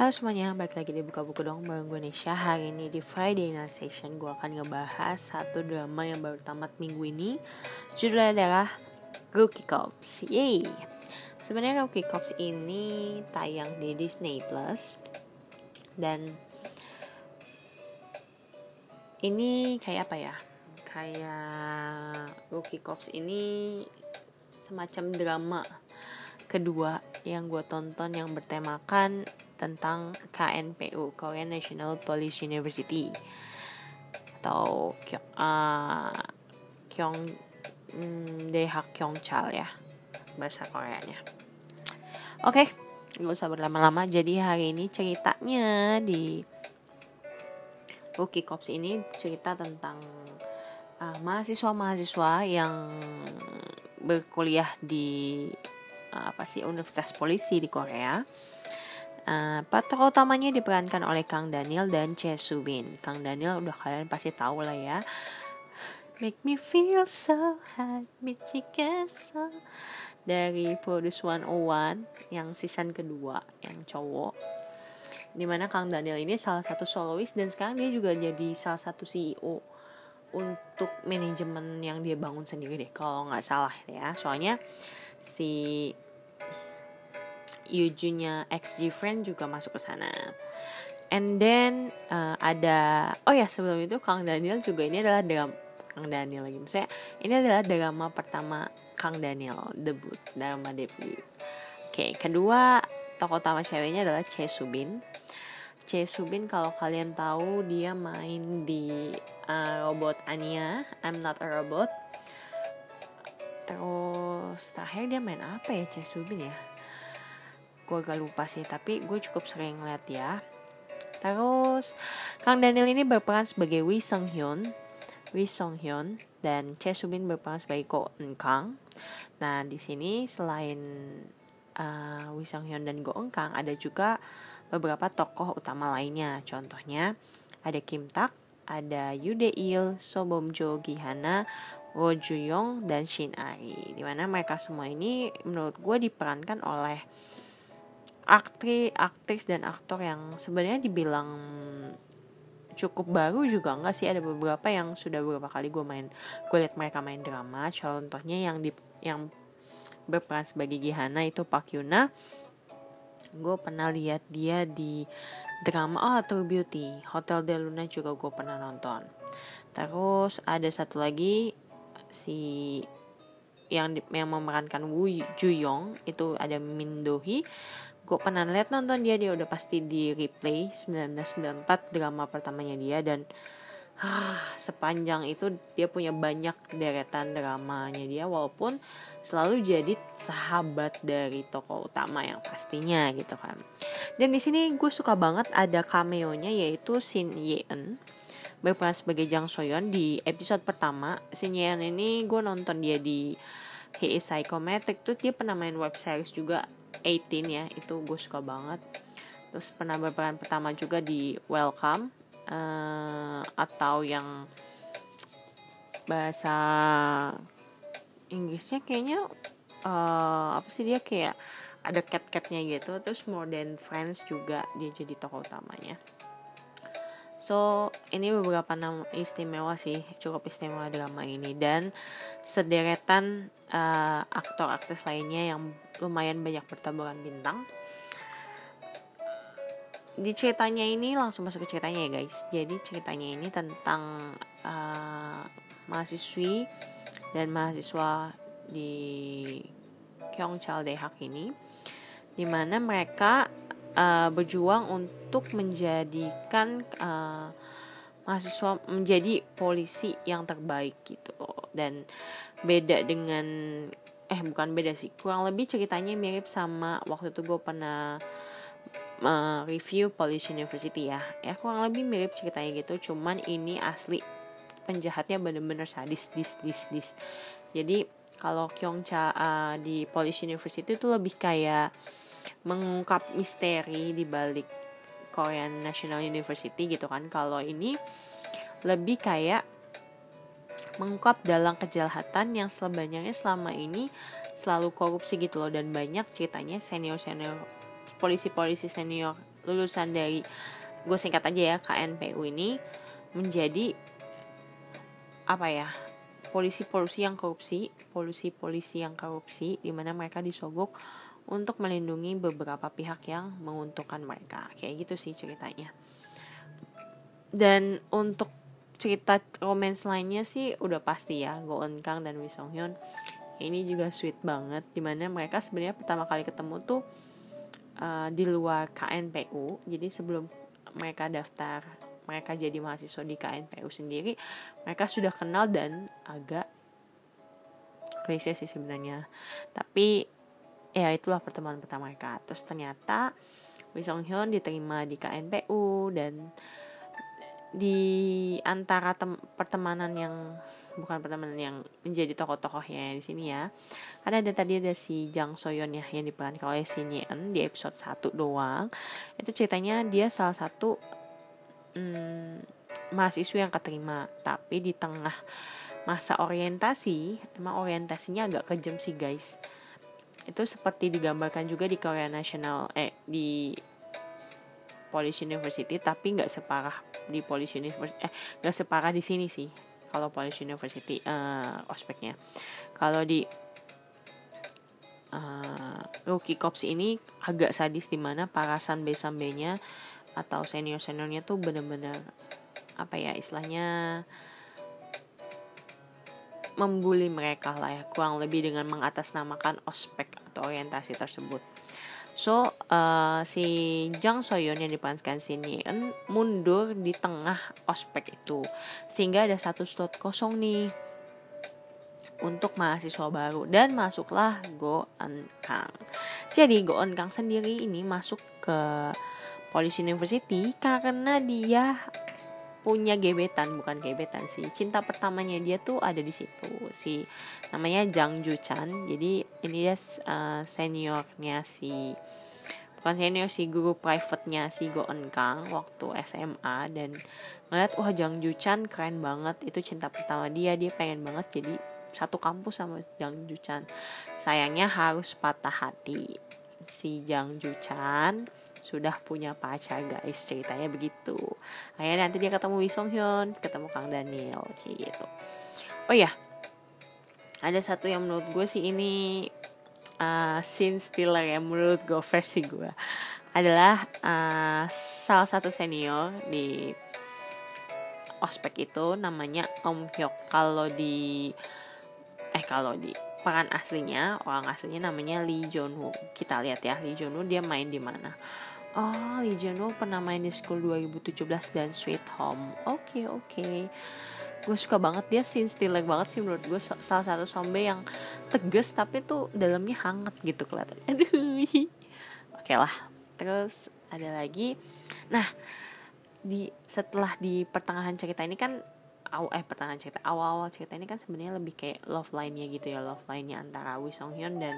Halo semuanya, balik lagi di Buka Buku Dong bareng gue Hari ini di Friday Night Session Gue akan ngebahas satu drama yang baru tamat minggu ini. Judulnya adalah Rookie Cops. Yeay Sebenarnya Rookie Cops ini tayang di Disney Plus. Dan Ini kayak apa ya? Kayak Rookie Cops ini Semacam drama kedua yang gue tonton yang bertemakan tentang KNPU Korean National Police University atau uh, Kyong um, Dehak Kyongchal ya bahasa Koreanya. Oke, okay, gak usah berlama-lama. Jadi hari ini ceritanya di Rookie Cops ini cerita tentang mahasiswa-mahasiswa uh, yang berkuliah di apa sih Universitas Polisi di Korea. Uh, tokoh utamanya diperankan oleh Kang Daniel dan Che Subin. Kang Daniel udah kalian pasti tahu lah ya. Make me feel so hot, so dari Produce 101 yang season kedua yang cowok. Di mana Kang Daniel ini salah satu solois dan sekarang dia juga jadi salah satu CEO untuk manajemen yang dia bangun sendiri deh kalau nggak salah ya. Soalnya si Yujunya XG Friend juga masuk ke sana. And then uh, ada oh ya sebelum itu Kang Daniel juga ini adalah drama Kang Daniel lagi misalnya ini adalah drama pertama Kang Daniel debut drama debut. Oke, okay, kedua tokoh utama ceweknya adalah Che Subin. Che Subin kalau kalian tahu dia main di uh, robot Anya, I'm Not a Robot. Terus terakhir dia main apa ya Che Subin ya? Gue agak lupa sih tapi gue cukup sering lihat ya. Terus Kang Daniel ini berperan sebagai Wi Sung Hyun. Wi Sung Hyun dan Che Subin berperan sebagai Go Eun Kang. Nah di sini selain uh, Wi Sung Hyun dan Go Eun Kang ada juga beberapa tokoh utama lainnya. Contohnya ada Kim Tak ada Yoo Dae Il, So Bom Jo, Gihana, Wo Ju Young, dan Shin Ari. Di mana mereka semua ini menurut gue diperankan oleh aktris aktris dan aktor yang sebenarnya dibilang cukup baru juga enggak sih? Ada beberapa yang sudah beberapa kali gue main gue lihat mereka main drama. Contohnya yang di yang berperan sebagai Gihana itu Pak Yuna. Gue pernah lihat dia di drama oh True Beauty. Hotel de Luna juga gue pernah nonton. Terus ada satu lagi si yang yang memerankan Woo Juyong itu ada Min Dohi gue pernah lihat nonton dia dia udah pasti di replay 1994 drama pertamanya dia dan ah, sepanjang itu dia punya banyak deretan dramanya dia walaupun selalu jadi sahabat dari tokoh utama yang pastinya gitu kan. Dan di sini gue suka banget ada cameo nya yaitu Shin Yeon berperan sebagai Jang Soyeon di episode pertama. Shin Yeon ini gue nonton dia di He is Psychometric tuh dia pernah main web series juga 18 ya itu gue suka banget. Terus pernah berperan pertama juga di Welcome uh, atau yang bahasa Inggrisnya kayaknya uh, apa sih dia kayak ada cat-catnya gitu. Terus Modern Friends juga dia jadi tokoh utamanya. So ini beberapa nama istimewa sih cukup istimewa drama ini. Dan sederetan uh, aktor aktris lainnya yang lumayan banyak bertaburan bintang. Di ceritanya ini langsung masuk ke ceritanya ya guys. Jadi ceritanya ini tentang uh, mahasiswi dan mahasiswa di Kyongchal Dehak ini di mana mereka uh, berjuang untuk menjadikan uh, mahasiswa menjadi polisi yang terbaik gitu dan beda dengan eh bukan beda sih. Kurang lebih ceritanya mirip sama waktu itu gue pernah uh, review Police University ya. Ya kurang lebih mirip ceritanya gitu. Cuman ini asli penjahatnya bener-bener sadis dis dis dis. Jadi kalau Kyongcha uh, di Police University itu lebih kayak mengungkap misteri di balik Korean National University gitu kan. Kalau ini lebih kayak mengungkap dalam kejahatan yang sebenarnya selama ini selalu korupsi gitu loh. Dan banyak ceritanya senior senior polisi-polisi senior lulusan dari gue singkat aja ya KNPU ini menjadi apa ya polisi-polisi yang korupsi polisi-polisi yang korupsi di mana mereka disogok untuk melindungi beberapa pihak yang menguntungkan mereka. Kayak gitu sih ceritanya. Dan untuk cerita romance lainnya sih udah pasti ya Go Eun Kang dan Lee Song Hyun. Ini juga sweet banget di mana mereka sebenarnya pertama kali ketemu tuh uh, di luar KNPU jadi sebelum mereka daftar mereka jadi mahasiswa di KNPU sendiri mereka sudah kenal dan agak klise sih sebenarnya. Tapi ya itulah pertemuan pertama mereka. Terus ternyata Wee Song Hyun diterima di KNPU dan di antara tem pertemanan yang bukan pertemanan yang menjadi tokoh-tokohnya di sini ya. Karena ada tadi ada si Jang Soyeon ya yang diperankan oleh si Nien di episode 1 doang. Itu ceritanya dia salah satu hmm, mahasiswa yang keterima, tapi di tengah masa orientasi, emang orientasinya agak kejam sih guys. Itu seperti digambarkan juga di Korea National eh di Polish University tapi nggak separah di Polish University eh nggak separah di sini sih kalau Polish University uh, ospeknya. Kalau di uh, rookie cops ini agak sadis di mana para sambe sambenya atau senior seniornya tuh bener-bener apa ya istilahnya membuli mereka lah ya kurang lebih dengan mengatasnamakan ospek atau orientasi tersebut So uh, si Jang Soyeon yang diperankan si Nien mundur di tengah ospek itu sehingga ada satu slot kosong nih untuk mahasiswa baru dan masuklah Go Eun Kang. Jadi Go Eun Kang sendiri ini masuk ke Polish University karena dia punya gebetan bukan gebetan sih. Cinta pertamanya dia tuh ada di situ si namanya Jang Ju Chan jadi ini dia uh, seniornya si bukan senior si guru private-nya si Go Eun Kang waktu SMA dan ngeliat wah Jang Ju Chan keren banget. Itu cinta pertama dia dia pengen banget jadi satu kampus sama Jang Ju Chan sayangnya harus patah hati. Si Jang Ju Chan sudah punya pacar guys. Ceritanya begitu akhirnya nanti dia ketemu Lee Song Hyun ketemu Kang Daniel kayak gitu. Oh ya ada satu yang menurut gue sih ini uh, scene stealer ya menurut gue versi gue adalah uh, salah satu senior di ospek itu namanya Om Hyuk kalau di eh kalau di peran aslinya orang aslinya namanya Lee Jong Woo kita lihat ya Lee Jong Woo dia main di mana oh Lee Jong Woo pernah main di School 2017 dan Sweet Home. Oke okay, oke. Okay gue suka banget dia scene stealer banget sih menurut gue salah satu zombie yang tegas tapi tuh dalamnya hangat gitu kelihatan aduh oke okay lah. Terus ada lagi. Nah di setelah di pertengahan cerita ini kan aw, eh pertengahan cerita awal-awal cerita ini kan sebenarnya lebih kayak love line-nya gitu ya. Love line-nya antara Wi Song Hyun dan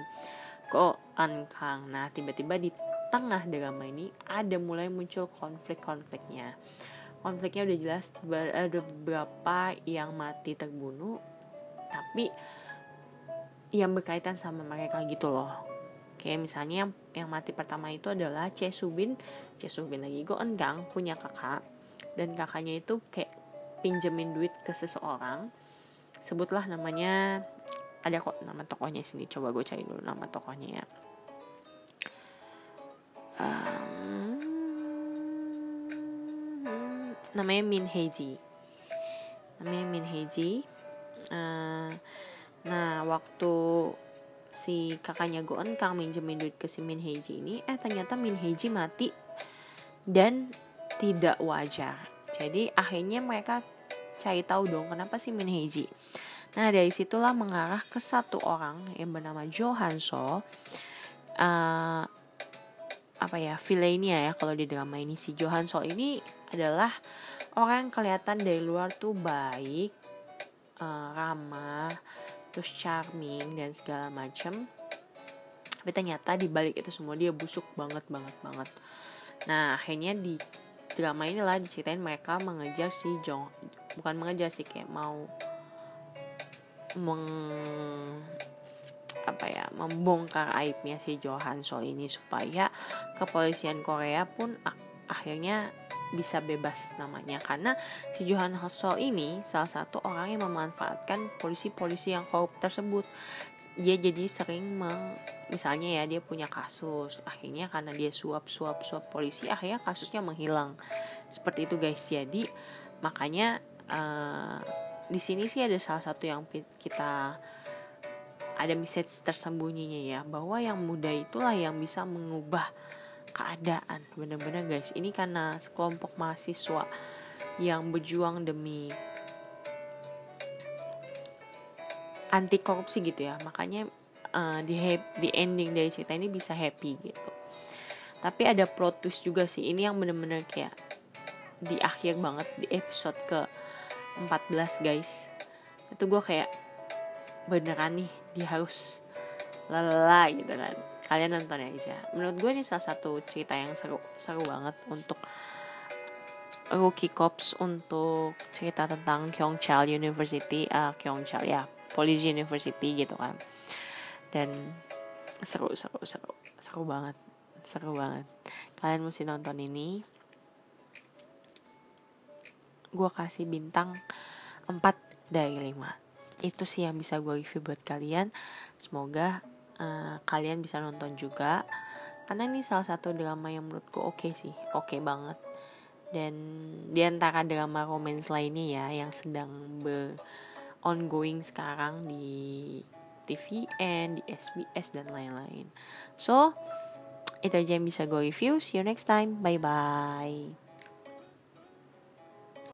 Ko An Kang. Nah tiba-tiba di tengah drama ini ada mulai muncul konflik-konfliknya. Konfliknya udah jelas ada beberapa yang mati terbunuh tapi yang berkaitan sama mereka gitu loh. Kayak misalnya yang, yang mati pertama itu adalah Che Subin Che Subin lagi Go Enggang punya kakak. Dan kakaknya itu kayak pinjemin duit ke seseorang. Sebutlah namanya ada kok nama tokohnya sini coba gue cari dulu nama tokohnya ya um, namanya Min Heiji namanya Min Heiji uh, nah waktu si kakaknya Goon Kang minjemin duit ke si Min Heiji ini eh ternyata Min Heiji mati dan tidak wajar jadi akhirnya mereka cari tahu dong kenapa si Min Heiji nah dari situlah mengarah ke satu orang yang bernama Jo Hanso uh, apa ya villainnya ya kalau di drama ini si Johan Sol ini adalah orang yang kelihatan dari luar tuh baik, uh, ramah, terus charming dan segala macam. Tapi ternyata di balik itu semua dia busuk banget banget banget. Nah akhirnya di drama inilah diceritain mereka mengejar si Jong, bukan mengejar sih kayak mau meng apa ya membongkar aibnya si Johan Sol ini supaya kepolisian Korea pun akhirnya bisa bebas namanya. Karena si Johan Hosso ini salah satu orang yang memanfaatkan polisi-polisi yang korup tersebut. Dia jadi sering meng, misalnya ya dia punya kasus. Akhirnya karena dia suap suap suap polisi akhirnya kasusnya menghilang. Seperti itu guys. Jadi makanya uh, di sini sih ada salah satu yang kita ada message tersembunyinya ya bahwa yang muda itulah yang bisa mengubah keadaan. Bener-bener guys. Ini karena sekelompok mahasiswa yang berjuang demi anti korupsi gitu ya. Makanya uh, di di ending dari cerita ini bisa happy gitu. Tapi ada plot twist juga sih. Ini yang bener-bener kayak di akhir banget di episode ke 14 guys. Itu gue kayak beneran nih dia harus lala gitu kan. Kalian nonton ya aja menurut gue ini salah satu cerita yang seru seru banget untuk rookie cops untuk cerita tentang Kyongchal University uh, Kyongchal ya Police University gitu kan. Dan seru seru seru seru banget seru banget. Kalian mesti nonton ini. Gue kasih bintang 4 dari 5 itu sih yang bisa gue review buat kalian semoga uh, kalian bisa nonton juga karena ini salah satu drama yang menurutku oke okay sih oke okay banget dan di antara drama romance lainnya ya yang sedang ber ongoing sekarang di TVN, di SBS dan lain-lain. So, itu aja yang bisa gue review. See you next time. Bye bye.